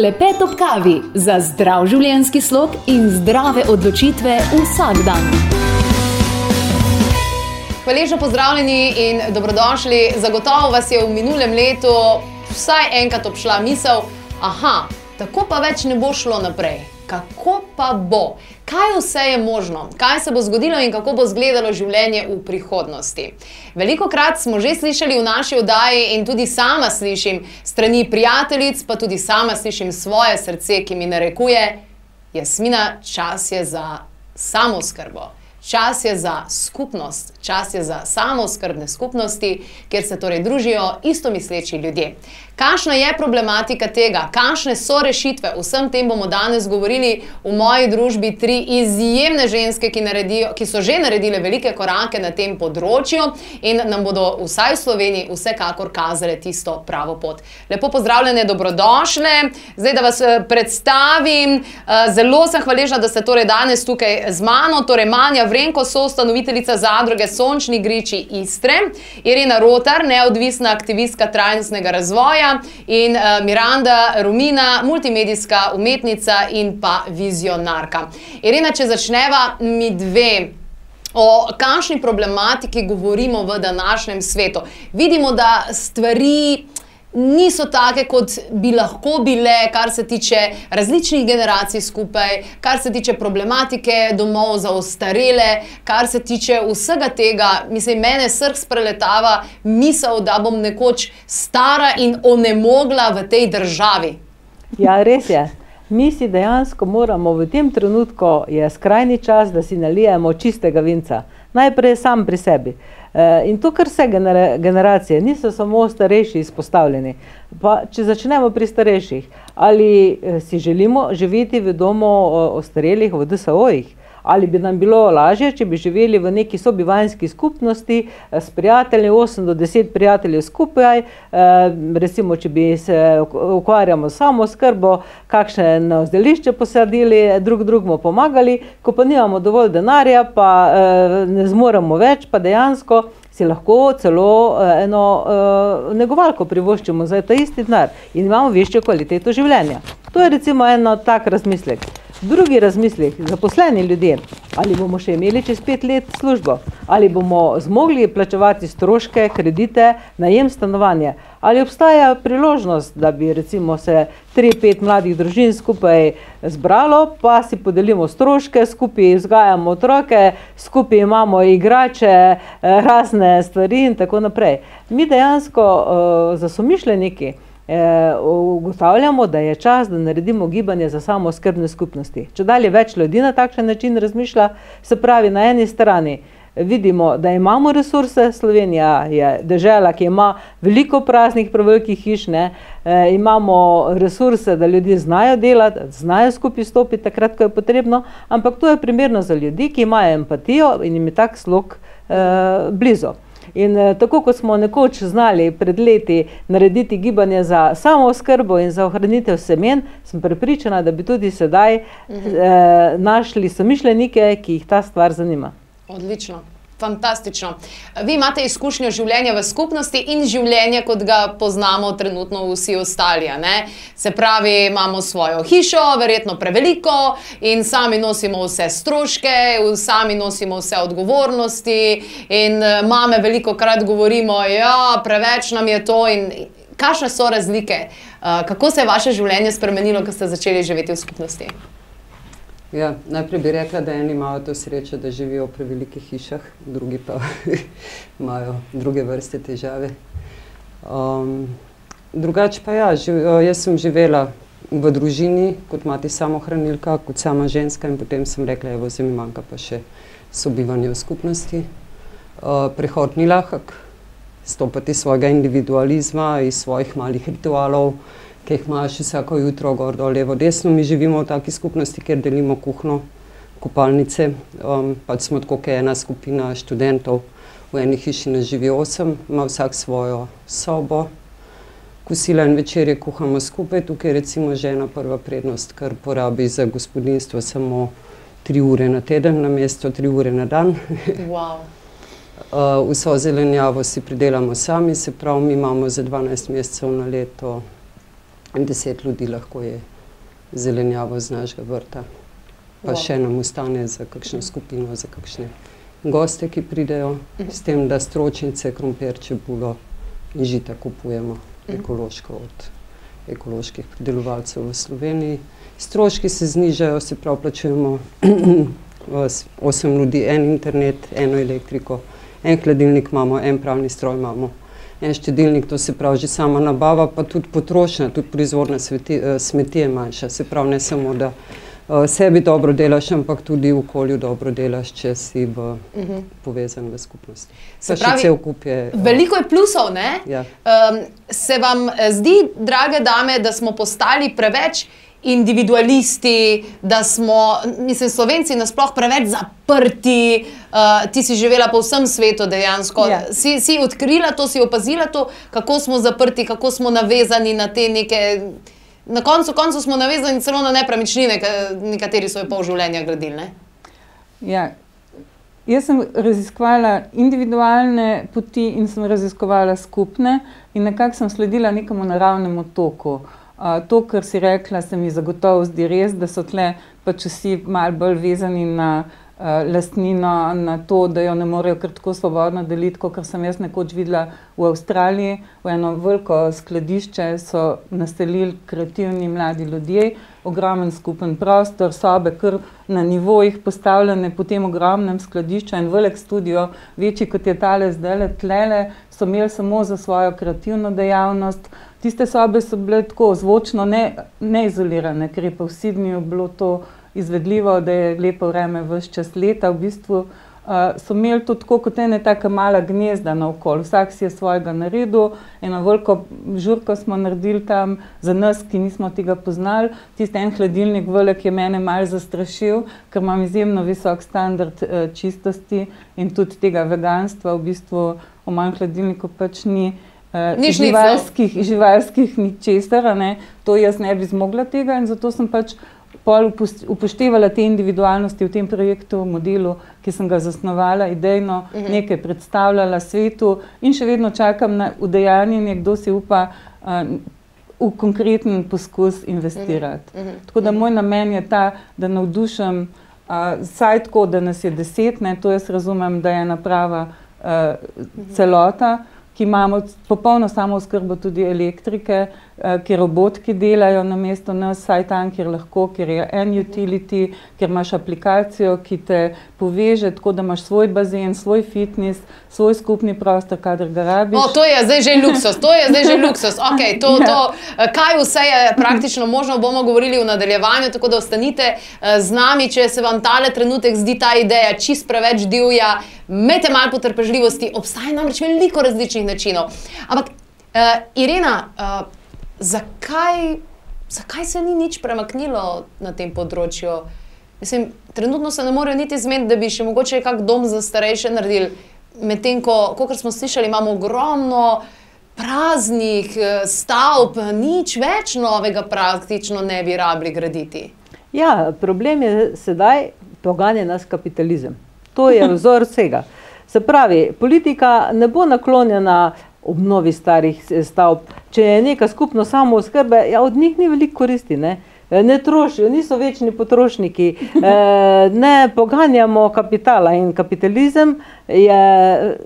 Klepet ob kavi za zdrav življenjski slog in zdrave odločitve vsak dan. Hvaležno pozdravljeni in dobrodošli. Zagotovo vas je v minulem letu vsaj enkrat obšla misel, aha, tako pa več ne bo šlo naprej. Kako pa bo? Kaj vse je možno? Kaj se bo zgodilo in kako bo izgledalo življenje v prihodnosti? Veliko krat smo že slišali v naši oddaji in tudi sama slišim strani prijateljic, pa tudi sama slišim svoje srce, ki mi narekuje, Jasmina, čas je za samoskrbo. Čas je za skupnost, čas je za samozkrbne skupnosti, kjer se torej družijo istomisleči ljudje. Kakšna je problematika tega, kakšne so rešitve, vsem tem bomo danes govorili v moji družbi. Tri izjemne ženske, ki, naredijo, ki so že naredile velike korake na tem področju in nam bodo vsaj v Sloveniji vsekakor kazale tisto pravo pot. Lepo pozdravljene, dobrodošle. Zdaj, da vas eh, predstavim, eh, zelo sem hvaležna, da ste torej danes tukaj z mano. Torej, Manja Vrenko, soustanoviteljica zadruge Sončni Griči Istre, Irina Rotar, neodvisna aktivistka trajnostnega razvoja in uh, Miranda Rumina, multimedijska umetnica in pa vizionarka. Irina, če začneva mi dve. O kakšni problematiki govorimo v današnjem svetu? Vidimo, da stvari niso take, kot bi lahko bile, kar se tiče različnih generacij skupaj, kar se tiče problematike domov za ostarele, kar se tiče vsega tega. Mislim, mene src preletava misel, da bom nekoč stara in onemogla v tej državi. Ja, res je. Mi si dejansko moramo v tem trenutku, je skrajni čas, da si nalijemo čistega vinca. Najprej sam pri sebi. Eh, in to, kar vse generacije, niso samo starejši izpostavljeni. Pa, če začnemo pri starejših, ali eh, si želimo živeti v domu ostarelih, v DSO-jih, ali bi nam bilo lažje, če bi živeli v neki sobivanski skupnosti eh, s prijatelji, 8 do 10 prijateljev skupaj, recimo, če bi se ukvarjamo samo skrbo, kakšne zdelišče posadili, drug drugmu pomagali, ko pa nimamo dovolj denarja, pa ne zmoremo več, pa dejansko si lahko celo eno negovalko privoščimo za ta isti denar in imamo večjo kvaliteto življenja. To je recimo eno tak razmislek. Drugi razmislek, zaposleni ljudje, ali bomo še imeli čez pet let službo, ali bomo zmogli plačevati stroške, kredite, najem stanovanja, ali obstaja priložnost, da bi recimo se tri, pet mladih družin skupaj zbralo, pa si podelimo stroške, skupaj vzgajamo otroke, skupaj imamo igrače, eh, razne stvari in tako naprej. Mi dejansko uh, za somišljeniki eh, ugotavljamo, da je čas, da naredimo gibanje za samo skrbne skupnosti. Če dalje več ljudi na takšen način razmišlja, se pravi na eni strani vidimo, da imamo resurse, Slovenija je država, ki ima veliko praznih, prevelikih hiš, ne, e, imamo resurse, da ljudje znajo delati, znajo skupaj stopiti takrat, ko je potrebno, ampak to je primerno za ljudi, ki imajo empatijo in jim je tak slog e, blizu. In uh, tako kot smo nekoč znali pred leti narediti gibanje za samo oskrbo in za ohranitev semen, sem prepričana, da bi tudi sedaj -huh. uh, našli somišljenike, ki jih ta stvar zanima. Odlično. Fantastično. Vi imate izkušnjo življenja v skupnosti in življenja, kot ga poznamo trenutno vsi ostali. Ne? Se pravi, imamo svojo hišo, verjetno preveliko in sami nosimo vse stroške, sami nosimo vse odgovornosti. In eh, mame veliko krat govorimo, da ja, preveč nam je to. Kakšne so razlike? Eh, kako se je vaše življenje spremenilo, ko ste začeli živeti v skupnosti? Ja, najprej bi rekla, da eni imajo to srečo, da živijo v prevelikih hišah, drugi pa imajo druge vrste težave. Um, drugače pa ja, živ, jaz sem živela v družini kot mati samohranilka, kot sama ženska in potem sem rekla, da mi manjka pa še sobivanje v skupnosti. Uh, prehod ni lahek, stopati svojega individualizma iz svojih malih ritualov, ki jih imaš vsako jutro, gor, dol, levo, desno. Mi živimo v taki skupnosti, kjer delimo kuhno, kopalnice. Um, pač smo tako, kot ena skupina študentov, v eni hiši ne živi osem, ima vsak svojo sobo. Kosila in večerje kuhamo skupaj, tukaj je recimo žena prva prednost, ker porabi za gospodinstvo samo tri ure na teden, na mesto tri ure na dan. Wow. Uh, vso zelenjavo si pridelamo sami, se pravi, mi imamo za 12 mesecev na leto deset ljudi lahko je zelenjavo z našega vrta. Pa Wow. še nam ostane za kakšno skupino, za kakšne goste, ki pridejo, s tem, da stročnice, krompir, čebulo in žita kupujemo ekološko od ekoloških pridelovalcev v Sloveniji. Stroški se znižajo, se pravi, plačujemo s- osem ljudi, en internet, eno elektriko, en hladilnik imamo, en pravni stroj imamo, en štedilnik, to se pravi, že sama nabava, pa tudi potrošnja, tudi proizvodna eh, smeti je manjša. Se pravi, ne samo, da eh, sebi dobro delaš, ampak tudi okolju dobro delaš, če si v, povezan v skupnosti. Se Pa pravi, cel kup je. eh, Veliko je plusov, ne? Ja. Um, se vam zdi, drage dame, da smo postali preveč individualisti, da smo, mislim, slovenci nasploh preveč zaprti, uh, ti si živela po vsem svetu dejansko. Ja. Si, si odkrila to, si opazila to, kako smo zaprti, kako smo navezani na te neke. Na koncu, koncu smo navezani celo na nepremičnine, nekateri so jo pol življenja gradili. Ne? Ja. Jaz sem raziskovala individualne poti in sem raziskovala skupne, in nekako sem sledila nekemu naravnemu toku. Uh, to, kar si rekla, se mi zagotovo zdi res, da so tle pač vsi malo bolj vezani na lastnino, na to, da jo ne morejo kar tako svobodno deliti, kot sem jaz nekoč videla v Avstraliji. V eno veliko skladišče so naselili kreativni mladi ljudje, ogromen skupen prostor, sobe, kar na nivojih postavljene po tem ogromnem skladišču, en velik studio, večji kot je tale zdaj, tlele, so imeli samo za svojo kreativno dejavnost. Tiste sobe so bile tako zvočno ne, neizolirane, ker je pa v Sydneyju bilo to izvedljivo, da je lepo vreme vse čas leta. V bistvu uh, so imeli to tako kot ene taka mala gnezda naokoli, vsak si je svojega naredil, eno veliko žurko smo naredili tam za nas, ki nismo tega poznali. Tisti en hladilnik velik je mene mal zastrašil, ker imam izjemno visok standard uh, čistosti in tudi tega veganstva v bistvu v mojem hladilniku pač ni. Uh, Ni živalskih, živalskih ničesar, a ne. to jaz ne bi zmogla tega in zato sem pač pol upoštevala te individualnosti v tem projektu, modelu, ki sem ga zasnovala, idejno nekaj predstavljala svetu in še vedno čakam na udejanjenje, kdo si upa uh, v konkreten poskus investirati. Tako da moj namen je ta, da navdušim uh, saj tako, da nas je deset, ne, to jaz razumem, da je ena prava uh, celota, ki imamo popolno samooskrbo tudi elektrike, eh, kjer robotki delajo na mesto nas, saj tam, kjer lahko, kjer je en utility, kjer imaš aplikacijo, ki te poveže, tako da imaš svoj bazen, svoj fitness, svoj skupni prostor, kadar ga rabiš. O, to je zdaj že luksus, to je zdaj že luksus. Okay, to, to, eh, kaj vse je praktično možno, bomo govorili v nadaljevanju, tako da ostanite eh, z nami, če se vam tale trenutek zdi ta ideja čist preveč divja. Imejte malo potrpežljivosti, obstaja namreč veliko različnih načinov. Ampak, uh, Irena, uh, zakaj, zakaj se ni nič premaknilo na tem področju? Mislim, trenutno se ne morejo niti zmeniti, da bi še mogoče kak dom za starejše naredili. Medtem ko, kot smo slišali, imamo ogromno praznih eh, stavb, nič več novega praktično ne bi rabili graditi. Ja, problem je sedaj, poganja nas kapitalizem. To je vzor vsega. Se pravi, politika ne bo naklonjena obnovi starih eh, stavb. Če je neka skupnost samo oskrbe, ja, od njih ni veliko koristi. Ne? Eh, Ne trošijo, niso večni potrošniki, eh, ne poganjamo kapitala in kapitalizem je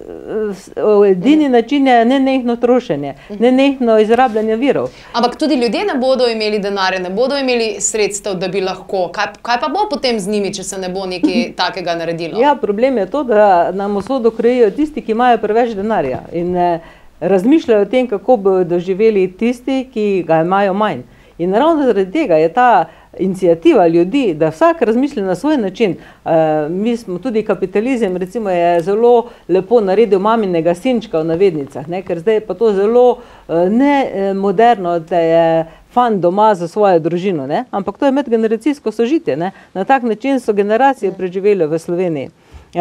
edini način je nenehno trošenje, nenehno izrabljanje virov. Ampak tudi ljudje ne bodo imeli denarja, ne bodo imeli sredstev, da bi lahko. Kaj, kaj pa bo potem z njimi, če se ne bo nekaj takega naredilo? Ja, problem je to, da nam usodo krejijo tisti, ki imajo preveč denarja in eh, razmišljajo o tem, kako bodo doživeli tisti, ki ga imajo manj. In ravno zaradi tega je ta inicijativa ljudi, da vsak razmišlja na svoj način. Uh, mi smo tudi kapitalizem, recimo, zelo lepo naredil maminega sinčka v navednicah, ne? ker zdaj je pa to zelo uh, ne eh, moderno, da je fan doma za svojo družino, ne? ampak to je medgeneracijsko sožitje. Ne? Na tak način so generacije preživele v Sloveniji. Uh,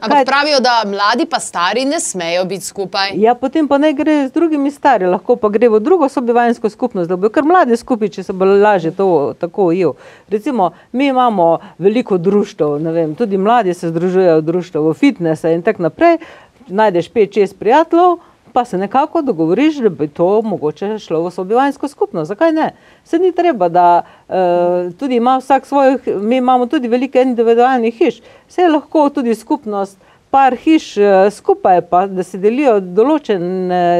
Ampak pravijo, da mladi pa stari ne smejo biti skupaj. Ja, potem pa naj gre z drugimi stari, lahko pa gre v drugo sobivansko skupnost, da bo kar mladi skupaj, če se bo lažje to tako ujel. Recimo, mi imamo veliko društv, ne vem, tudi mladi se združujejo v društvo, v fitnese in tako naprej. Najdeš pet, šest prijateljev, pa se nekako dogovoriš, da bi to mogoče šlo v sobivansko skupnost. Zakaj ne? Se ni treba, da uh, tudi ima vsak svoj, mi imamo tudi veliko individualnih hiš, vse je lahko tudi skupnost. Par hiš skupaj, pa da se delijo določen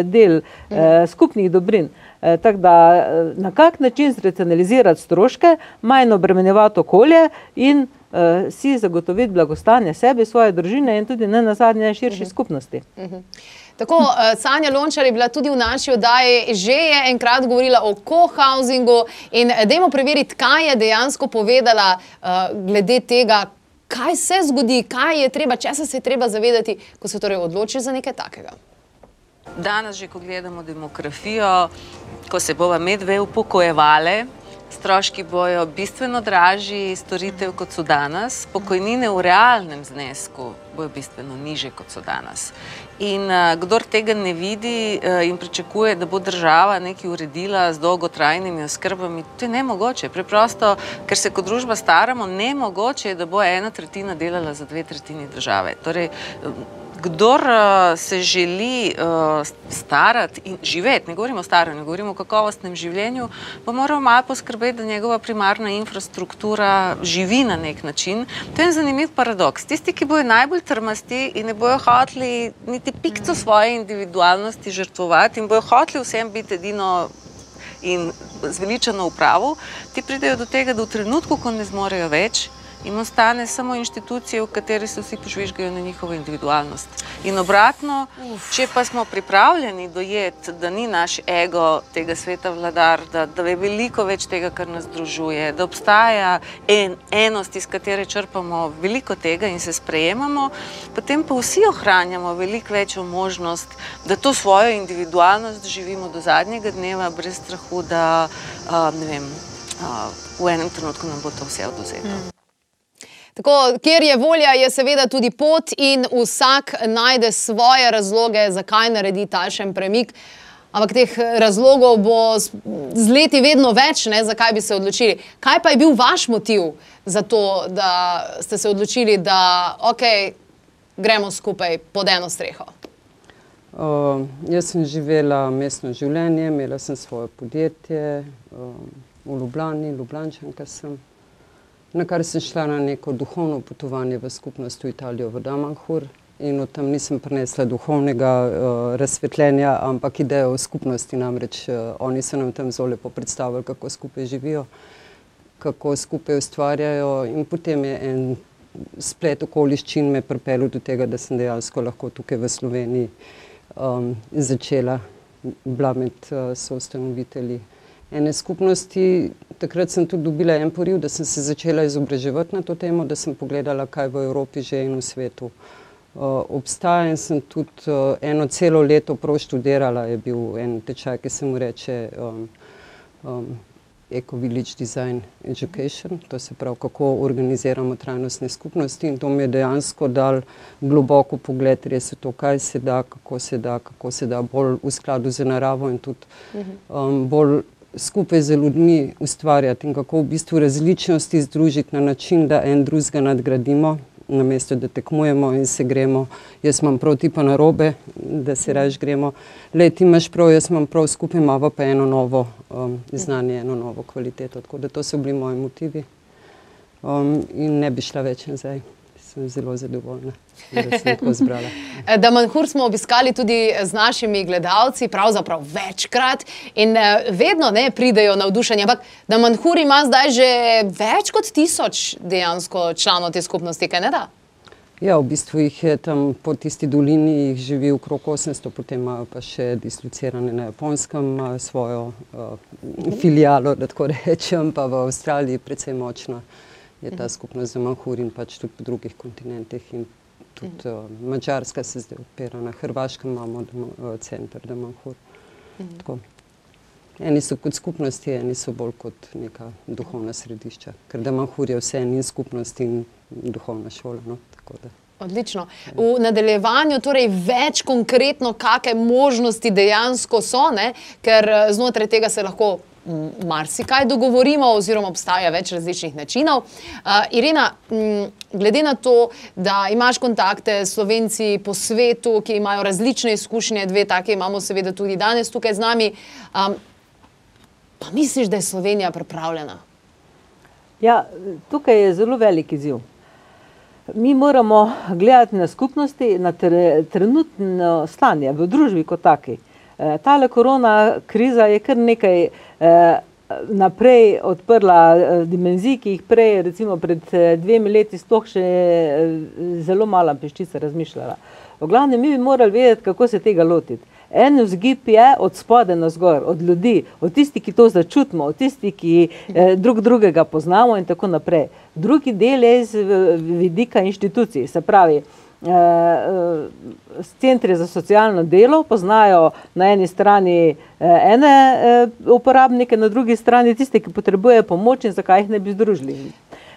del eh, skupnih dobrin. Eh, tako da na kak način zracionalizirati stroške, manj obremenjevati okolje in eh, si zagotoviti blagostanje sebi, svoje družine in tudi ne na zadnje širši skupnosti. Uh -huh. Tako, uh, Sanja Lončar je bila tudi v naši oddaji, že je enkrat govorila o co-housingu in eh, dajmo preveriti, kaj je dejansko povedala uh, glede tega, kaj se zgodi, kaj je treba, česa se je treba zavedati, ko se torej odloči za nekaj takega. Danes, že ko gledamo demografijo, ko se bova medve upokojevale, stroški bojo bistveno dražji storitev, kot so danes, pokojnine v realnem znesku bojo bistveno niže, kot so danes. In uh, kdor tega ne vidi uh, in pričakuje, da bo država nekaj uredila z dolgotrajnimi oskrbami, to je nemogoče. Preprosto, ker se kot družba staramo, nemogoče je, da bo ena tretjina delala za dve tretjini države. Torej, kdor uh, se želi uh, starati in živeti, ne govorimo o staranju, govorimo o kakovostnem življenju, pa moramo malo poskrbeti, da njegova primarna infrastruktura živi na nek način. To je en zanimiv paradoks. Tisti, ki bojo najbolj trmasti in ne bojo hoteli niti pikco svoje individualnosti žrtvovati in bojo hoteli vsem biti edino in zveličano v pravu, ti pridejo do tega, da v trenutku, ko ne zmorejo več, in ostane samo inštitucije, v kateri se vsi požvižgajo na njihovo individualnost. In obratno, Uf. če pa smo pripravljeni dojeti, da ni naš ego tega sveta vladar, da, da je veliko več tega, kar nas združuje, da obstaja en, enost, iz katere črpamo veliko tega in se sprejemamo, potem pa vsi ohranjamo veliko večjo možnost, da to svojo individualnost živimo do zadnjega dneva, brez strahu, da uh, ne vem. Uh, v enem trenutku nam bo to vse oduzeto. Mm. Tako, kjer je volja, je seveda tudi pot, in vsak najde svoje razloge, zakaj naredi takšen premik. Ampak teh razlogov bo z leti vedno več, ne, zakaj bi se odločili. Kaj pa je bil vaš motiv za to, da ste se odločili, da okay, gremo skupaj pod eno streho? Uh, jaz sem živela mestno življenje, imela sem svoje podjetje uh, v Ljubljani, Ljubljančanka sem na kar sem šla na neko duhovno potovanje v skupnost v Italijo, v Damanhur. In od tam nisem prinesla duhovnega uh, razsvetljenja, ampak idejo o skupnosti. Namreč uh, oni so nam tam zelo lepo predstavili, kako skupaj živijo, kako skupaj ustvarjajo. In potem je en splet okoliščin me pripeljal do tega, da sem dejansko lahko tukaj v Sloveniji um, začela, bila med uh, soustanovitelji ene skupnosti. Takrat sem tudi dobila en poriv, da sem se začela izobraževati na to temo, da sem pogledala, kaj v Evropi že in v svetu uh, obstaja. In sem tudi uh, eno celo leto prav študirala, je bil en tečaj, ki se mu reče um, um, Eco Village Design Education, to se pravi, kako organiziramo trajnostne skupnosti. In to mi je dejansko dal globoko pogled, res je to, kaj se da, kako se da, kako se da bolj v skladu z naravo in tudi um, bolj skupaj z ljudmi ustvarjati in kako v bistvu različnosti združiti na način, da en drugega nadgradimo, namesto da tekmujemo in se gremo. Jaz imam prav ti pa na robe, da se reč gremo. Le ti imaš prav, jaz imam prav, skupaj imamo pa eno novo um, znanje, eno novo kvaliteto. Tako da to so bili moji motivi um, in ne bi šla več nazaj sem zelo zadovoljna, da sem tako zbrala. da Manhur smo obiskali tudi z našimi gledalci, pravzaprav večkrat in eh, vedno ne pridejo navdušenje. Ampak da Manhur ima zdaj že več kot tisoč dejansko članov te skupnosti, kaj ne da? Ja, v bistvu jih je tam po tisti dolini, jih živi okrog 800, potem imajo pa še dislocirane na Japonskem, imajo svojo uh, filijalo, da tako rečem, pa v Avstraliji precej močna je ta skupnost zelo hud in pač tudi po drugih kontinentih. Tudi uh, Mačarska se zdaj odpira, na Hrvaškem imamo uh, center, da imamo hud. Eni so kot skupnosti, eni so bolj kot neka duhovna središča, ker da imamo hud je vse in skupnost in duhovna šola. No? Odlično. V nadaljevanju torej več konkretno, kakšne možnosti dejansko so, ne? ker znotraj tega se lahko marsikaj dogovorimo, oziroma obstaja več različnih načinov. Uh, Irena, m, glede na to, da imaš kontakte s slovenci po svetu, ki imajo različne izkušnje, dve take imamo seveda tudi danes tukaj z nami, um, pa misliš, da je Slovenija pripravljena? Ja, tukaj je zelo velik izziv. Mi moramo gledati na skupnosti, na tre, trenutno stanje v družbi kot taki. E, tale korona kriza je kar nekaj e, naprej odprla e, dimenzij, ki jih prej, recimo pred dvemi leti, sploh še zelo mala peščica razmišljala. V glavnem, mi bi morali vedeti, kako se tega lotiti. En vzgib je od spodaj na zgor, od ljudi, od tistih, ki to začutimo, od tistih, ki eh, drug drugega poznamo in tako naprej. Drugi del je iz vidika inštitucij, se pravi, eh, eh, centri za socialno delo poznajo na eni strani eh, ene eh, uporabnike, na drugi strani tiste, ki potrebujejo pomoč in zakaj jih ne bi združili.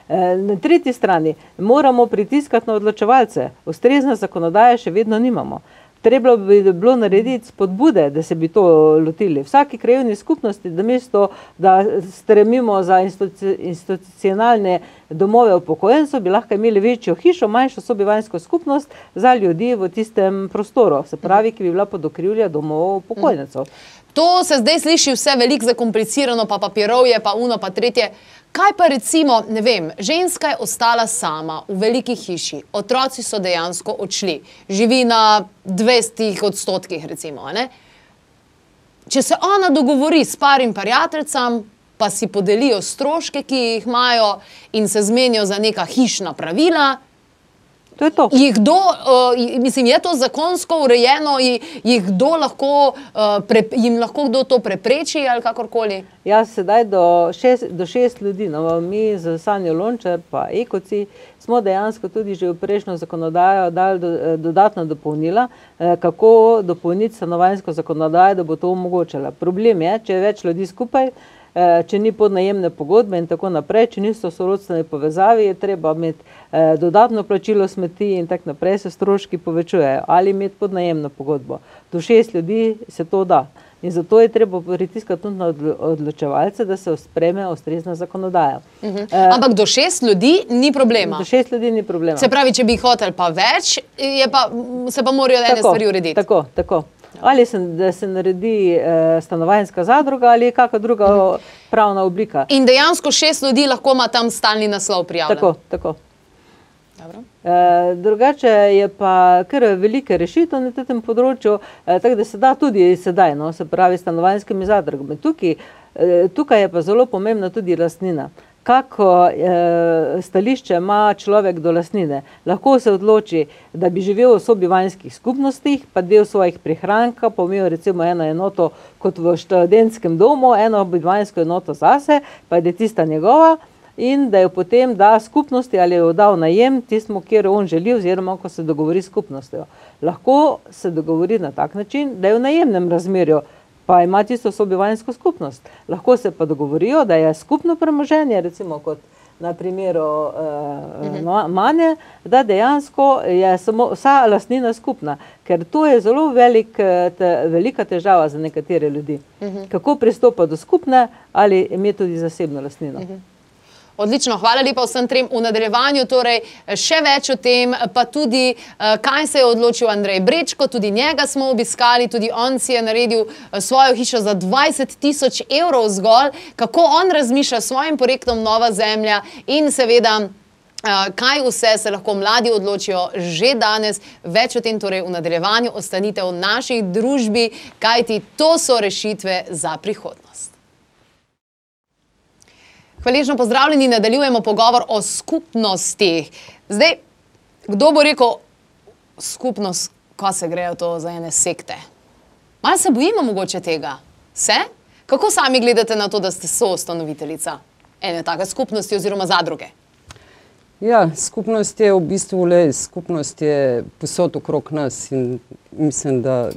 Eh, na tretji strani moramo pritiskati na odločevalce, ustrezna zakonodaja še vedno nimamo. Treba bi bilo narediti spodbude, da se bi to lotili. Vsaki krajovni skupnosti, da mesto, da stremimo za institucionalne domove upokojencev, bi lahko imeli večjo hišo, manjšo sobivanjsko skupnost za ljudi v tistem prostoru, se pravi, ki bi bila pod okrivlja domov upokojencev. To se zdaj sliši vse veliko zakomplicirano, pa papirovje, pa uno, pa tretje. Kaj pa recimo, ne vem, ženska je ostala sama v veliki hiši, otroci so dejansko odšli, živi na 200 odstotkih, recimo. Ne? Če se ona dogovori s parim prijateljem, pa si podelijo stroške, ki jih imajo, in se zmenijo za neka hišna pravila, To je to. Jih kdo, uh, mislim, je to zakonsko urejeno, jih kdo lahko, uh, pre, jim lahko kdo to prepreči ali kakorkoli? Ja, sedaj do šest, do šest ljudi, no, mi z Sanjo Lončer pa Ekoci smo dejansko tudi že v prejšnjo zakonodajo dali do, dodatno dopolnila, eh, kako dopolniti stanovanjsko zakonodajo, da bo to omogočala. Problem je, če je več ljudi skupaj, eh, če ni podnajemne pogodbe in tako naprej, če niso sorodstvene povezavi, je treba imeti eh, dodatno plačilo smeti in tako naprej, se stroški povečujejo ali imeti podnajemno pogodbo. Do šest ljudi se to da. In zato je treba pritiskati tudi na odločevalce, da se spreme ustrezna zakonodaja. Uh -huh. uh, Ampak do šest ljudi ni problema. Do šest ljudi ni problema. Se pravi, če bi hotel pa več, pa, se pa morajo ene stvari urediti. Tako, tako. Ali se, da se naredi eh, stanovanjska zadruga ali kakšna druga pravna oblika. In dejansko šest ljudi lahko ima tam stalni naslov prijavljen. Tako, tako. E, drugače je pa kar velike rešitev na tem področju, e, tako da se da tudi sedaj, no, se pravi, stanovanjskimi zadrugami. Tukaj, e, tukaj je pa zelo pomembna tudi lastnina. Kako e, stališče ima človek do lastnine? Lahko se odloči, da bi živel v sobivanjskih skupnostih, pa del svojih prihrankov, pomil recimo eno enoto kot v študentskem domu, eno bivanjsko enoto zase, pa je tista njegova in da jo potem da skupnosti ali jo da v najem tistmu, kjer on želi, oziroma ko se dogovori s skupnostjo. Lahko se dogovori na tak način, da je v najemnem razmerju, pa ima tisto sobivanjsko skupnost. Lahko se pa dogovorijo, da je skupno premoženje, recimo kot na primeru uh, Mane, da dejansko je samo vsa lastnina skupna, ker to je zelo velik, te, velika težava za nekatere ljudi. Uh -huh. Kako pristopa do skupne ali imeti tudi zasebno lastnino. Uh -huh. Odlično, hvala lepa vsem trem v nadaljevanju. Torej, še več o tem, pa tudi, eh, kaj se je odločil Andrej Brečko, tudi njega smo obiskali, tudi on si je naredil eh, svojo hišo za 20 tisoč evrov zgolj, kako on razmišlja s svojim projektom Nova Zemlja in seveda. Uh, kaj vse se lahko mladi odločijo že danes, več o tem torej v nadaljevanju, ostanite v naši družbi, kajti to so rešitve za prihodnost. Hvaležno pozdravljeni, nadaljujemo pogovor o skupnosti. Zdaj, kdo bo rekel, skupnost, ko se grejo to za ene sekte? Malo se bojimo mogoče tega. Se? Kako sami gledate na to, da ste soustanoviteljica ene take skupnosti oziroma zadruge? Ja, skupnost je v bistvu le, skupnost je posod okrog nas in mislim, da,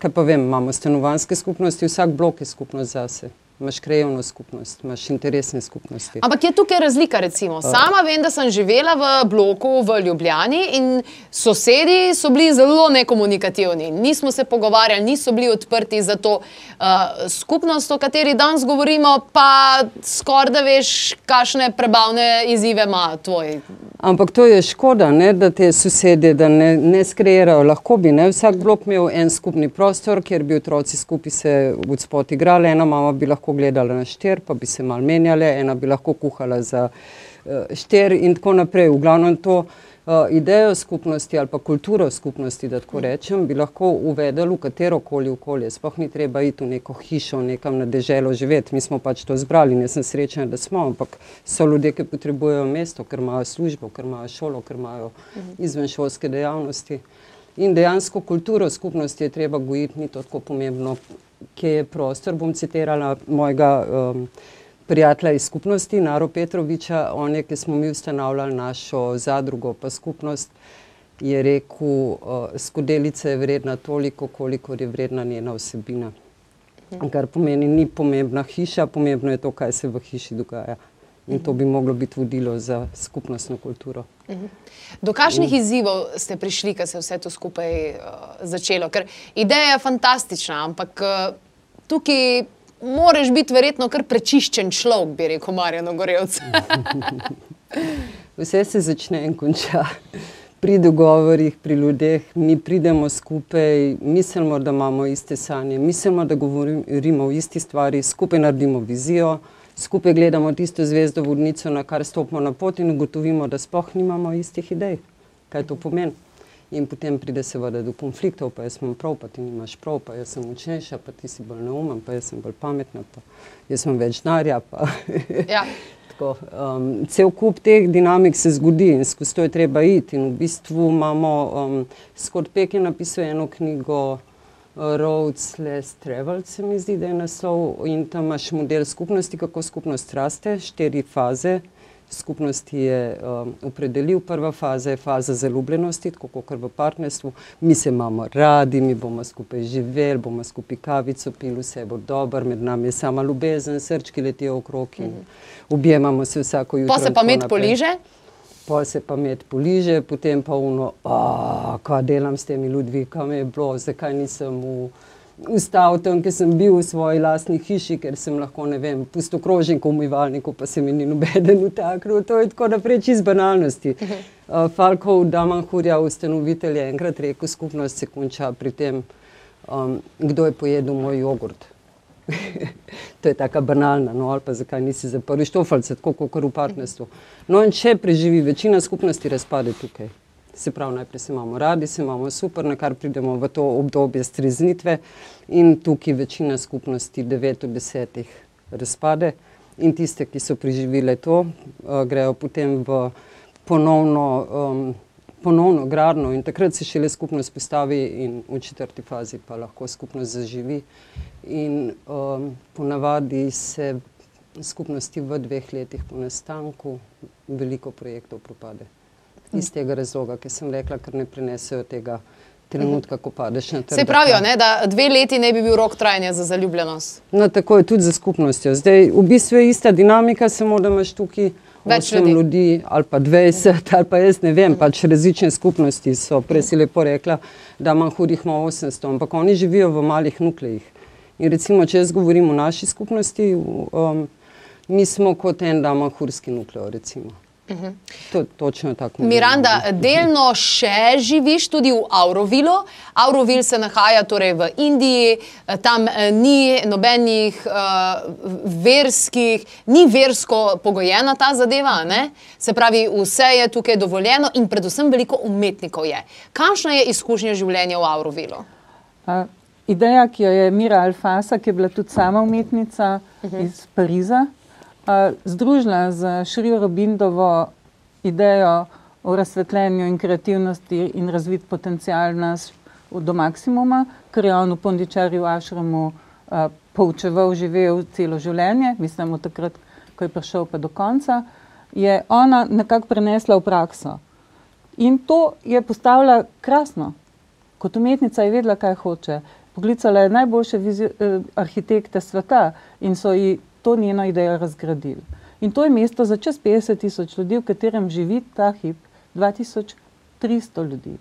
kaj pa vem, imamo stanovanske skupnosti, vsak blok je skupnost zase. Imaš krajevno skupnost, imaš interesne skupnosti. Ampak je tukaj razlika. Recimo. Sama vem, da sem živela v bloku v Ljubljani in sosedi so bili zelo nekomunikativni. Nismo se pogovarjali, niso bili odprti za to uh, skupnost, o kateri danes govorimo, pa skoraj da veš, kakšne prebavne izzive ima tvoj. Ampak to je škoda, ne, da te sosedje da ne, ne skreirajo. Lahko bi ne, vsak blok imel en skupni prostor, kjer bi otroci skupaj se v spot igrali. Ena mama bi lahko gledala na štir, pa bi se mal menjale, ena bi lahko kuhala za uh, štir in tako naprej. V glavnem to uh, idejo skupnosti ali pa kulturo skupnosti, da tako rečem, bi lahko uvedel v katero koli okolje. Sploh ni treba iti v neko hišo, nekam na deželo živeti. Mi smo pač to zbrali in jaz sem srečen, da smo, ampak so ljudje, ki potrebujejo mesto, ker imajo službo, ker imajo šolo, ker imajo izvenšolske dejavnosti. In dejansko kulturo skupnosti je treba gojiti, ni to tako pomembno, kje je prostor. Bom citirala mojega um, prijatelja iz skupnosti, Naro Petroviča, on je, ki smo mi ustanavljali našo zadrugo, pa skupnost, je rekel, uh, skodelica je vredna toliko, kolikor je vredna njena vsebina. Kar pomeni, ni pomembna hiša, pomembno je to, kaj se v hiši dogaja. In to bi moglo biti vodilo za skupnostno kulturo. Do kakšnih izzivov ste prišli, ko se je vse to skupaj uh, začelo? Ker ideja je fantastična, ampak uh, tukaj moraš biti verjetno kar prečiščen človek, bi rekel Marjano Gorevc. Vse se začne in konča pri dogovorih, pri ljudeh. Mi pridemo skupaj, mislimo, da imamo iste sanje, mislimo, da govorimo o isti stvari, skupaj naredimo vizijo, skupaj gledamo tisto zvezdo vodnico, na kar stopimo na pot in ugotovimo, da sploh nimamo istih idej. Kaj to pomeni? In potem pride seveda do konfliktov, pa jaz imam prav, pa ti nimaš prav, pa jaz sem močnejša, pa ti si bolj neumen, pa jaz sem bolj pametna, pa jaz imam več denarja. pa ja. Tako, um, cel kup teh dinamik se zgodi in skozi to je treba iti. In v bistvu imamo, um, Scott Peck je napisal eno knjigo Roads Less Traveled, se mi zdi, da je naslov, in tam imaš model skupnosti, kako skupnost raste, štiri faze. Skupnosti je um, opredelil, prva faza je faza zaljubljenosti, tako kot v partnerstvu. Mi se imamo radi, mi bomo skupaj živeli, bomo skupaj kavico pili, vse bo dobro, med nami je sama ljubezen, srčki letijo okrog in objemamo se vsako jutro. Pa se pa med poliže. Pol se pa med poliže, potem pa uno, kaj delam s temi ljudmi, kam je bilo, zakaj nisem v, ustal tam, ker sem bil v svoji lastni hiši, ker sem lahko, ne vem, pusto krožnik v umivalniku, pa se mi ni nobeden utaknil. To je tako naprej čez banalnosti. Uh, Falkov Damanhurja, ustanovitelj, je enkrat rekel, skupnost se konča pri tem, um, kdo je pojedel moj jogurt. to je tako banalna, no ali pa zakaj nisi zaprl štofalce, tako kot v partnerstvu. No in če preživi, večina skupnosti razpade tukaj. Se pravi, najprej se imamo radi, se imamo super, na kar pridemo v to obdobje streznitve in tukaj večina skupnosti, 9 od 10 razpade in tiste, ki so preživele to, uh, grejo potem v ponovno, um, ponovno gradno in takrat se šele skupnost postavi in v četrti fazi pa lahko skupnost zaživi. In um, ponavadi se skupnosti v dveh letih po nastanku veliko projektov propade. Iz tega razloga, ki sem rekla, ker ne prenesejo tega trenutka, ko padeš na trg. Se pravijo, ne, da dve leti ne bi bil rok trajanja za zaljubljenost. No, tako je tudi za skupnostjo. Zdaj, v bistvu je ista dinamika, samo da imaš tukaj Več ljudi. ljudi ali pa 20, ali pa jaz ne vem, pač različne skupnosti so. Prej si lepo rekla, da imam hudih ima 800, ampak oni živijo v malih nuklejih. In recimo, če jaz govorim o naši skupnosti, um, mi smo kot en damahurski nukleo, recimo. To je točno tako. Miranda, delno še živiš tudi v Aurovilu. Aurovil se nahaja torej v Indiji, tam eh, ni nobenih uh, verskih, ni versko pogojena ta zadeva. Ne? Se pravi, vse je tukaj dovoljeno in predvsem veliko umetnikov je. Kakšna je izkušnja življenja v Aurovilu? A, ideja, ki jo je Mira Alfasa, ki je bila tudi sama umetnica uh -huh. iz Pariza, združila z Šrijo Robindovo idejo o razsvetljenju in kreativnosti in razvit potencial nas do maksimuma, ker je on v Pondičarju v Ašramu a, poučeval, živel celo življenje, mislim, od takrat, ko je prišel pa do konca, je ona nekako prenesla v prakso. In to je postavila krasno. Kot umetnica je vedela, kaj hoče. poklicala je najboljše eh, arhitekte sveta in so ji to njeno idejo razgradili. In to je mesto za čez 50 tisoč ljudi, v katerem živi ta hip 2300 ljudi.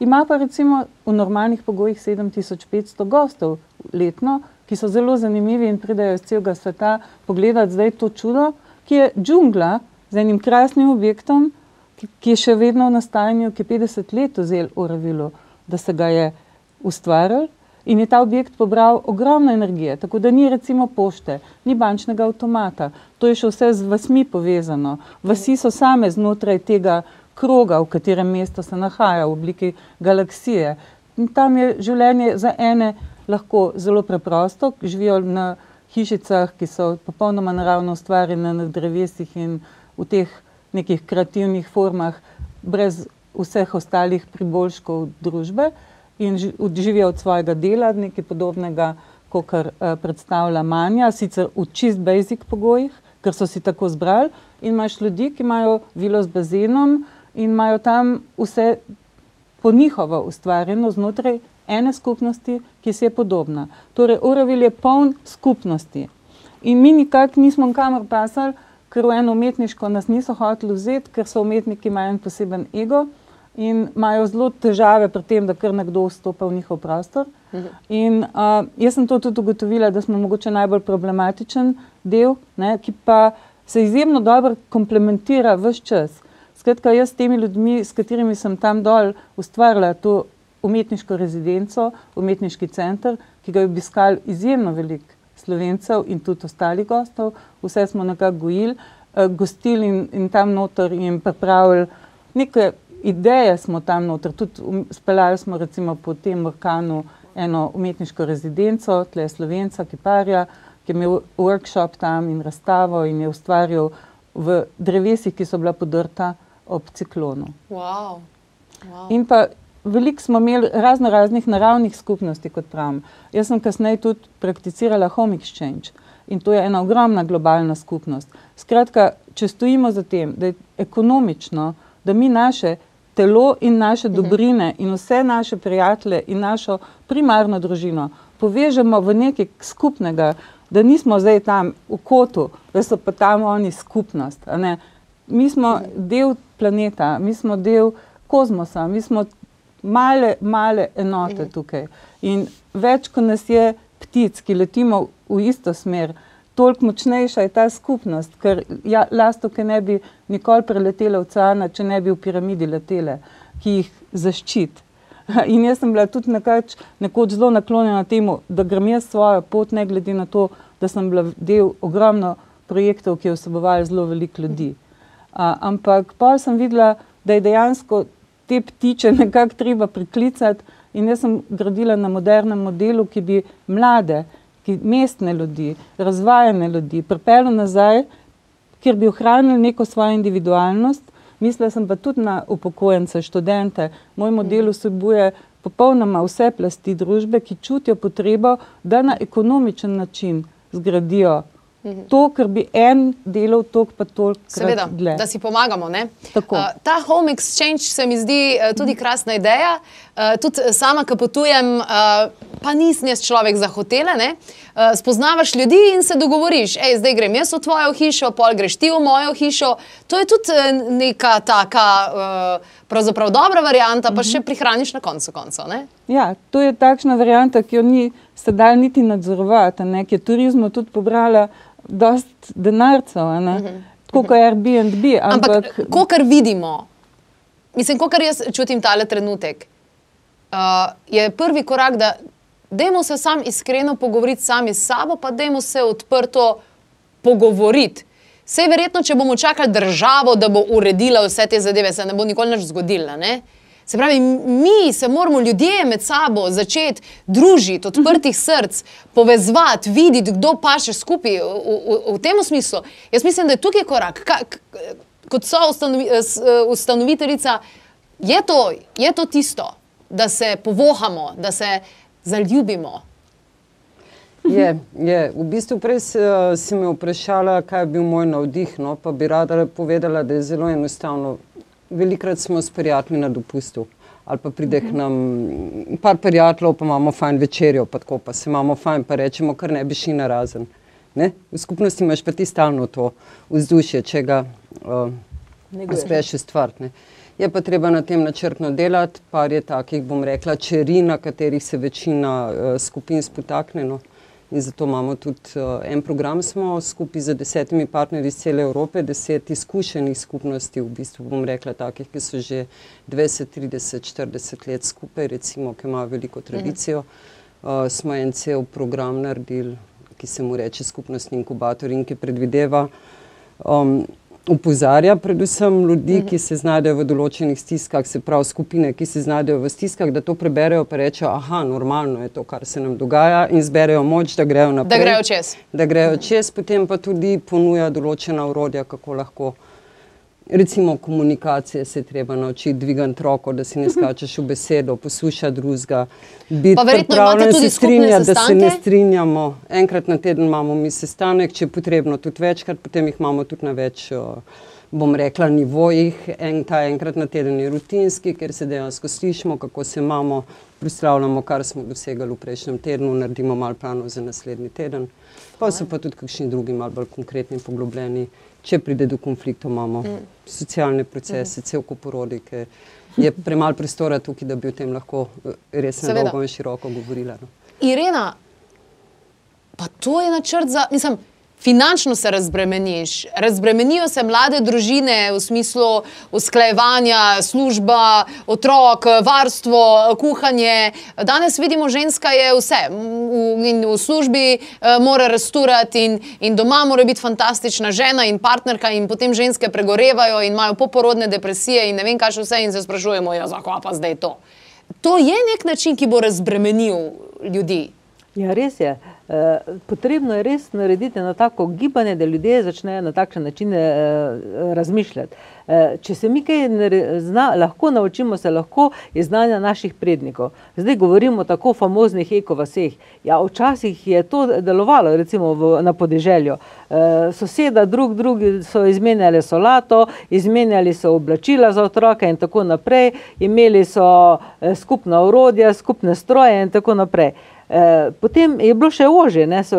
Ima pa recimo v normalnih pogojih 7500 gostov letno, ki so zelo zanimivi in pridejo iz celega sveta pogledati zdaj to čudo, ki je džungla z enim krasnim objektom, ki, ki je še vedno v nastajanju, ki je 50 let vzel v Ravilu, da se ga je ustvaril. In je ta objekt pobral ogromno energije, tako da ni recimo pošte, ni bančnega avtomata. To je še vse z vasmi povezano. Vasi so same znotraj tega kroga, v katerem mesto se nahaja, v obliki galaksije. In tam je življenje za ene lahko zelo preprosto, živijo na hišicah, ki so popolnoma naravno ustvarjene na drevesih in v teh nekih kreativnih formah, brez vseh ostalih priboljškov družbe in živijo od svojega dela, nekaj podobnega, kot uh, predstavlja Manja, sicer v čist basic pogojih, ker so si tako zbrali. In imaš ljudi, ki imajo vilo z bazenom in imajo tam vse po njihovo ustvarjeno znotraj ene skupnosti, ki si je podobna. Torej, Oravil je poln skupnosti. In mi nikakor nismo kamor pasali, ker v eno umetniško nas niso hoteli vzeti, ker so umetniki imajo en poseben ego in imajo zelo težave pri tem, da kar nekdo vstopa v njihov prostor. In uh, jaz sem to tudi ugotovila, da smo mogoče najbolj problematičen del, ne, ki pa se izjemno dobro komplementira vse čas. Skratka, jaz s temi ljudmi, s katerimi sem tam dol ustvarila to umetniško rezidenco, umetniški center, ki ga je obiskal izjemno veliko slovencev in tudi ostalih gostov, vse smo nekako gojili, uh, gostili in, in tam noter in pripravili nekaj ideje smo tam noter, tudi um, speljali smo recimo po tem orkanu eno umetniško rezidenco, tle Slovenca, Kiparja, ki je imel workshop tam in razstavo in je ustvarjal v drevesih, ki so bila podrta ob ciklonu. Wow. Wow. In pa veliko smo imeli razno raznih naravnih skupnosti, kot pravim. Jaz sem kasneje tudi prakticirala home exchange in to je ena ogromna globalna skupnost. Skratka, če stojimo za tem, da je ekonomično, da mi naše telo in naše dobrine in vse naše prijatelje in našo primarno družino povežemo v nekaj skupnega, da nismo zdaj tam v kotu, da so pa tam oni skupnost. Mi smo del planeta, mi smo del kozmosa, mi smo male, male enote mhm. tukaj. In več, ko nas je ptic, ki letimo v isto smer, toliko močnejša je ta skupnost, ker ja, lastovke ne bi nikoli preletele oceana, če ne bi v piramidi letele, ki jih zaščiti. In jaz sem bila tudi nekač, nekoč zelo naklonjena temu, da grem jaz svojo pot, ne glede na to, da sem bila del ogromno projektov, ki je vsebovali zelo veliko ljudi. A, ampak pa sem videla, da je dejansko te ptiče nekako treba priklicati in jaz sem gradila na modernem modelu, ki bi mlade, ki mestne ljudi, razvajene ljudi, pripeljal nazaj, kjer bi ohranili neko svojo individualnost. Mislila sem pa tudi na upokojence, študente. Moj model vsebuje popolnoma vse plasti družbe, ki čutijo potrebo, da na ekonomičen način zgradijo Mhm. To, kar bi en delal, to pa toliko. Seveda, dlje. da si pomagamo. Uh, ta home exchange se mi zdi uh, tudi krasna ideja. Uh, tudi sama, ki potujem, uh, pa nisem jaz človek za hotele. Uh, spoznavaš ljudi in se dogovoriš, da zdaj grem jaz v tvojo hišo, pol greš ti v mojo hišo. To je tudi neka taka. Uh, Pravzaprav dobra varianta, pa še prihraniš na koncu koncev. Ja, to je takšna varianta, ki jo ni sedaj niti nadzorovati, ki je turizmu tudi pobrala dost denarcev, uh mhm. -huh. kot je Airbnb. Ampak, ampak ko kar vidimo, mislim, ko kar jaz čutim tale trenutek, uh, je prvi korak, da dajmo se sam iskreno pogovoriti sami s sabo, pa dajmo se odprto pogovoriti. Vse verjetno, če bomo čakali državo, da bo uredila vse te zadeve, se ne bo nikoli več zgodilo. Se pravi, mi se moramo ljudje med sabo začeti družiti, odprtih src, povezati, videti, kdo pa še skupaj v, v, v tem smislu. Jaz mislim, da je tukaj korak. Ka, kot so ustanovi, ustanoviteljica, je to, je to tisto, da se povohamo, da se zaljubimo. Je, je. V bistvu prej si me vprašala, kaj je bil moj navdih, no, pa bi rada povedala, da je zelo enostavno velikrat smo s prijatelji na dopustu. ali pa pride k nam par prijateljev, pa imamo fajn večerjo, pa tako pa se imamo fajn, pa rečemo, kar ne bi šli na razen. Ne? V skupnosti imaš pa ti stalno to vzdušje, če ga uh, uspeš ustvariti. Je pa treba na tem načrtno delati, par je takih, bom rekla, čeri, na katerih se večina uh, skupin spotakne. No. In zato imamo tudi uh, en program, smo skupaj z desetimi partnerji iz cele Evrope, deset izkušenih skupnosti, v bistvu bom rekla, takih, ki so že 20, 30, 40 let skupaj, recimo, ki imajo veliko tradicijo. Uh, smo en cel program naredili, ki se mu reče skupnostni inkubator in ki predvideva. Um, Upozarja predvsem ljudi, ki se znajdejo v določenih stiskah, se pravi skupine, ki se znajdejo v stiskah, da to preberejo in rečejo, je normalno je to, kar se nam dogaja, in zberejo moč, da grejo naprej. Da grejo čez. Da grejo čez, potem pa tudi ponuja določena urodja, kako lahko Recimo komunikacije se je treba naučiti, dvigati roko, da si ne skačeš v besedo, poslušati drugega, biti pripravljen se strinjati, da se ne strinjamo. Enkrat na teden imamo mi sestanek, če je potrebno tudi večkrat, potem jih imamo tudi na več, bom rekla, nivojih. En, ta enkrat na teden je rutinski, ker se dejansko slišimo, kako se imamo, predstavljamo, kar smo dosegali v prejšnjem tednu, naredimo malo planov za naslednji teden. Pa so pa tudi kakšni drugi, malo bolj konkretni, poglobljeni če pride do konfliktov, imamo mm. socialne procese, mm. cel kup porodi, ki je premalo prostora tukaj, da bi o tem lahko eh, res na dolgo in široko govorila. No. Irena, pa to je načrt za, mislim, finančno se razbremeniš, razbremenijo se mlade družine v smislu usklajevanja, služba, otrok, varstvo, kuhanje. Danes vidimo, ženska je vse v, in v službi uh, mora rasturati in, in doma mora biti fantastična žena in partnerka in potem ženske pregorevajo in imajo poporodne depresije in ne vem kaj še vse in se sprašujemo, ja, zakaj pa zdaj to. To je nek način, ki bo razbremenil ljudi. Ja, res je. Eh, potrebno je res narediti na tako gibanje, da ljudje začnejo na takšen način eh, razmišljati. Eh, če se mi kaj zna, lahko naučimo, se lahko iz znanja naših prednikov. Zdaj govorimo o tako famoznih ekovaseh. Ja, včasih je to delovalo, recimo v, na podeželju. Soseda drug drugi so izmenjali solato, izmenjali so oblačila za otroke in tako naprej, imeli so skupna urodja, skupne stroje in tako naprej. Eh, potem je bilo še ože, so,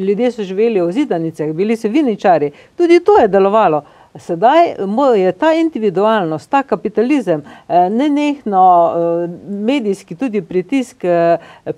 ljudje so živeli v zidanicah, bili so viničari, tudi to je delovalo. Sedaj je ta individualnost, ta kapitalizem, eh, nenehno eh, medijski tudi pritisk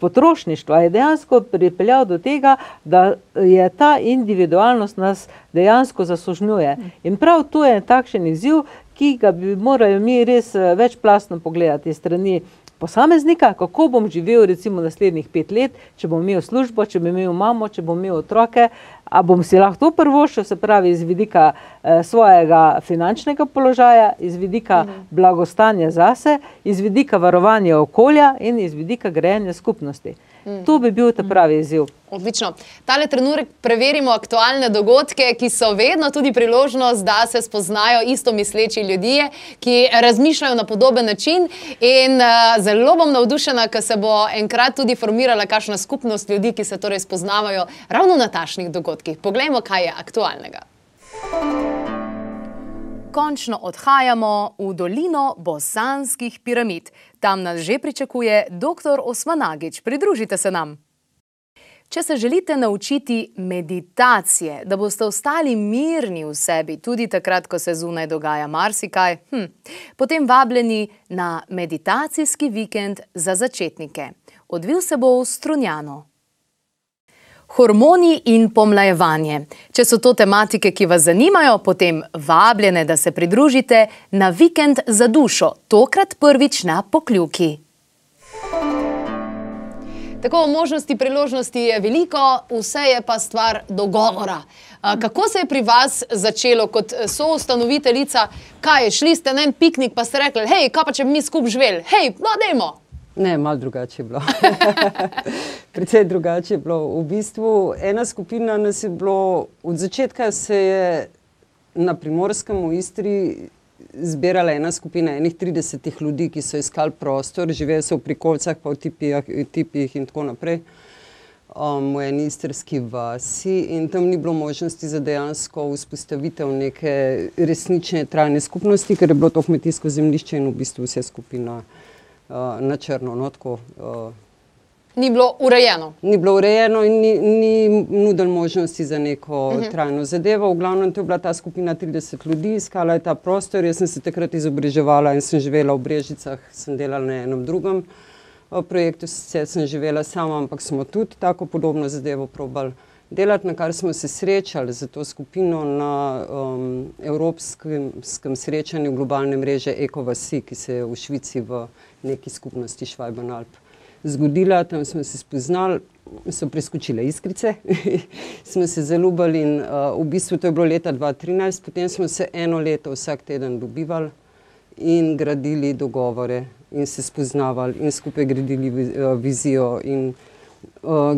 potrošništva je dejansko pripeljal do tega, da je ta individualnost nas dejansko zasužnjuje. In prav to je takšen izziv, ki ga bi morali mi res večplastno pogledati strani posameznika, kako bom živel recimo naslednjih pet let, če bom imel službo, če bom imel mamo, če bom imel otroke, a bom si lahko to prvošil, se pravi iz vidika eh, svojega finančnega položaja, iz vidika mhm. blagostanja zase, iz vidika varovanja okolja in iz vidika grejenja skupnosti. Mm. To bi bil ta pravi izziv. Odlično. Tale trenutek preverimo aktualne dogodke, ki so vedno tudi priložnost, da se spoznajo isto misleči ljudje, ki razmišljajo na podoben način. In uh, zelo bom navdušena, ker se bo enkrat tudi formirala kakšna skupnost ljudi, ki se torej spoznavajo ravno na tašnih dogodkih. Poglejmo, kaj je aktualnega. Končno odhajamo v dolino bosanskih piramid. Tam nas že pričakuje dr. Osmanagič. Pridružite se nam. Če se želite naučiti meditacije, da boste ostali mirni v sebi, tudi takrat, ko se zunaj dogaja marsikaj, hm, potem vabljeni na meditacijski vikend za začetnike. Odvil se bo v Strunjano. Hormoni in pomlajevanje. Če so to tematike, ki vas zanimajo, potem vabljene, da se pridružite na vikend za dušo, tokrat prvič na pokljuki. Tako možnosti, priložnosti je veliko, vse je pa stvar dogovora. Kako se je pri vas začelo kot soustanoviteljica? Kaj je, šli ste na en piknik, pa ste rekli, hej, kaj pa če bi mi skupaj živeli? Hej, no, dajmo! Ne, malo drugače je bilo. Predvsej drugače je bilo. V bistvu ena skupina nas je bilo, od začetka se je na primorskem v Istri zbirala ena skupina enih 30 ljudi, ki so iskali prostor, živeli so v prikolcah, pa v tipijah, tipijih in tako naprej. Um, v eni istrski vasi in tam ni bilo možnosti za dejansko vzpostavitev neke resnične trajne skupnosti, ker je bilo to kmetijsko zemljišče in v bistvu vse skupina uh, na črno. No, tako, uh, Ni bilo urejeno. ni bilo urejeno in ni, ni nudil možnosti za neko uh -huh. trajno zadevo. V glavnem, to je bila ta skupina 30 ljudi, iskala je ta prostor. Jaz sem se takrat izobraževala in sem živela v Brežicah, sem delala na enem drugem eh, projektu, sicer sem živela sama, ampak smo tudi tako podobno zadevo probali delati, na kar smo se srečali za to skupino na um, evropskem skem srečanju globalne mreže Ekovasi, ki se je v Švici v neki skupnosti Švajbanalp zgodila, tam smo se spoznali, so preskočile iskrice, smo se zaljubili in uh, v bistvu to je bilo leta 2013, potem smo se eno leto vsak teden dobivali in gradili dogovore in se spoznavali in skupaj gradili uh, vizijo in uh,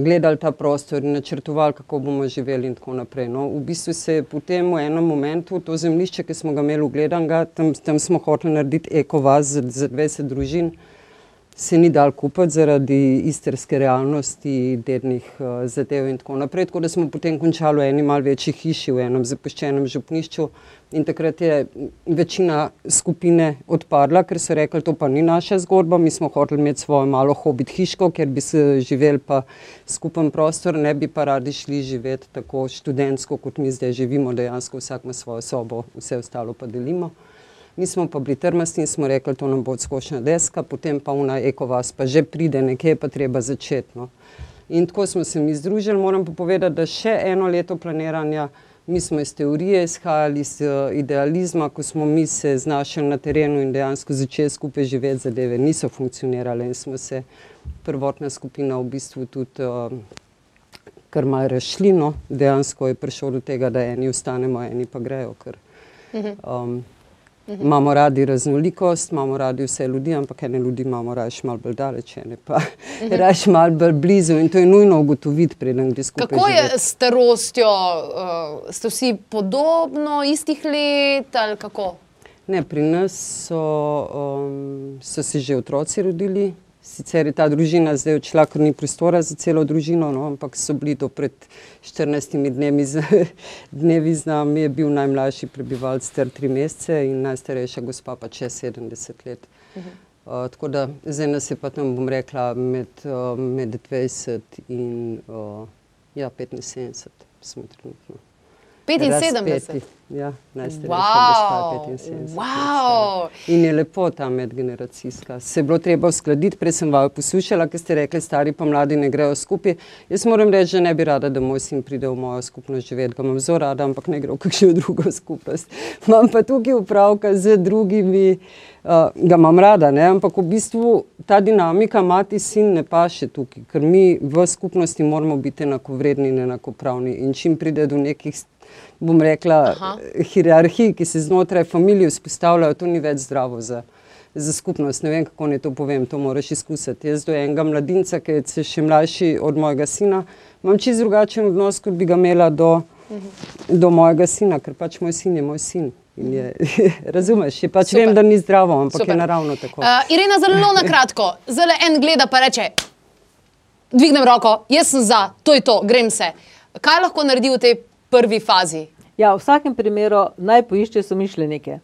gledali ta prostor in načrtovali, kako bomo živeli in tako naprej. No, v bistvu se je potem v enem momentu to zemljišče, ki smo ga imeli ugledanega, tam, tam smo hoteli narediti ekovaz za, za 20 družin, se ni dal kupiti zaradi istrske realnosti, dednih uh, zadev in tako naprej. Tako da smo potem končali v eni malce večji hiši, v enem zapuščenem župnišču. In takrat je večina skupine odpadla, ker so rekli, to pa ni naša zgodba, mi smo hoteli imeti svojo malo hobit hiško, ker bi se živeli pa skupen prostor, ne bi pa radi šli živeti tako študentsko, kot mi zdaj živimo, dejansko vsak ima svojo sobo, vse ostalo pa delimo. Mi smo pa bili trmasti in smo rekli, to nam bo odskočna deska, potem pa una ekovas pa že pride, nekje pa treba začeti. No. In tako smo se mi združili, moram pa povedati, da še eno leto planiranja, mi smo iz teorije izhajali, iz uh, idealizma, ko smo mi se znašli na terenu in dejansko začeli skupaj živeti, zadeve niso funkcionirale in smo se prvotna skupina v bistvu tudi uh, kar malo razšli. No. Dejansko je prišlo do tega, da eni ostanemo, eni pa grejo. Ker, um, Imamo radi raznolikost, imamo radi vse ljudi, ampak ene ljudi imamo raje malo bolj daleč, ene pa raje malo bolj blizu. In to je nujno ugotoviti, preden gre skupaj. Kako je živeti. s starostjo? Uh, ste vsi podobno, istih let ali kako? Ne, pri nas so, um, so se že otroci rodili. Sicer je ta družina zdaj odšla, ker ni prostora za celo družino, no, ampak so bili do pred 14 dnevi z, dnevi z nami. Je bil najmlajši prebivalec star 3 mesece in najstarejša gospa pa čez 70 let. Uh, tako da zdaj nas je pa tam, bom rekla, med, uh, med 20 in uh, ja, 75 smo trenutno. 75. Razpeti. Ja, najstarejša Wow, gospa je 75. let wow. stara. In je lepo ta medgeneracijska. Se je bilo treba uskladiti, prej sem vaju poslušala, ker ste rekli, stari pa mladi ne grejo skupaj. Jaz moram reči, da ne bi rada, da moj sin pride v mojo skupnost živeti. Ga imam zelo rada, ampak ne gre v kakšno drugo skupnost. Imam pa tukaj upravka z drugimi, uh, ga imam rada, ne? ampak v bistvu ta dinamika mati sin ne paše tukaj, ker mi v skupnosti moramo biti enakovredni in enakopravni. In čim pride do nekih bom rekla, Aha. hierarhij, ki se znotraj družine vzpostavljajo, to ni več zdravo za, za skupnost. Ne vem, kako naj to povem, to moraš izkusiti. Jaz do enega mladinca, ki je še mlajši od mojega sina, imam čisto drugačen odnos, kot bi ga imela do, do mojega sina, ker pač moj sin je moj sin. In Je, razumeš, je pač Super. vem, da ni zdravo, ampak Super. je naravno tako. Uh, Irena, zelo na kratko. Zelo en gleda pa reče: dvignem roko, jaz sem za, to je to, grem se. Kaj lahko naredi v tej prvi fazi? Ja, v vsakem primeru naj poišče somišljenike.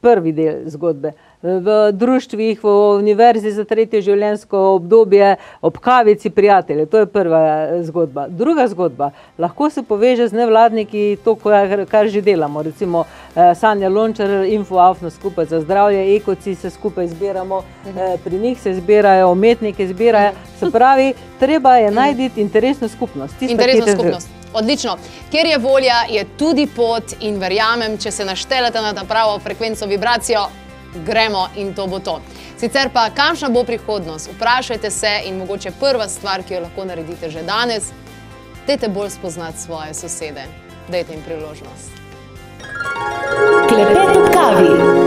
Prvi del zgodbe. V društvih, v univerzi za tretje življenjsko obdobje, ob kavici prijatelje, to je prva eh, zgodba. Druga zgodba, lahko se poveže z nevladniki, to, kar, kar že delamo. Recimo eh, Sanja Lončar, Infoafno skupaj za zdravje, ekoci se skupaj zbiramo, eh, pri njih se zbirajo, umetniki zbirajo. Se pravi, treba je najti interesno skupnost. tista, te- skupnost. Odlično. Ker je volja, je tudi pot in verjamem, če se naštelete na ta pravo frekvenco, vibracijo, gremo in to bo to. Sicer pa, kakšna bo prihodnost? Vprašajte se in mogoče prva stvar, ki jo lahko naredite že danes, dajte bolj spoznati svoje sosede. Dajte jim priložnost. Klepet ob kavi.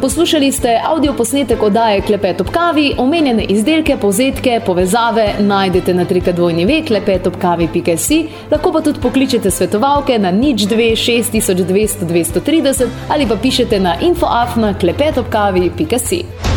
Poslušali ste avdio posnetek oddaje Klepet ob kavi, omenjene izdelke, povzetke, povezave najdete na trikadvojni klepetobkavi.si, lahko pa tudi pokličete svetovalke na nič 2 6200 230 ali pa pišete na infoafna klepetobkavi.si.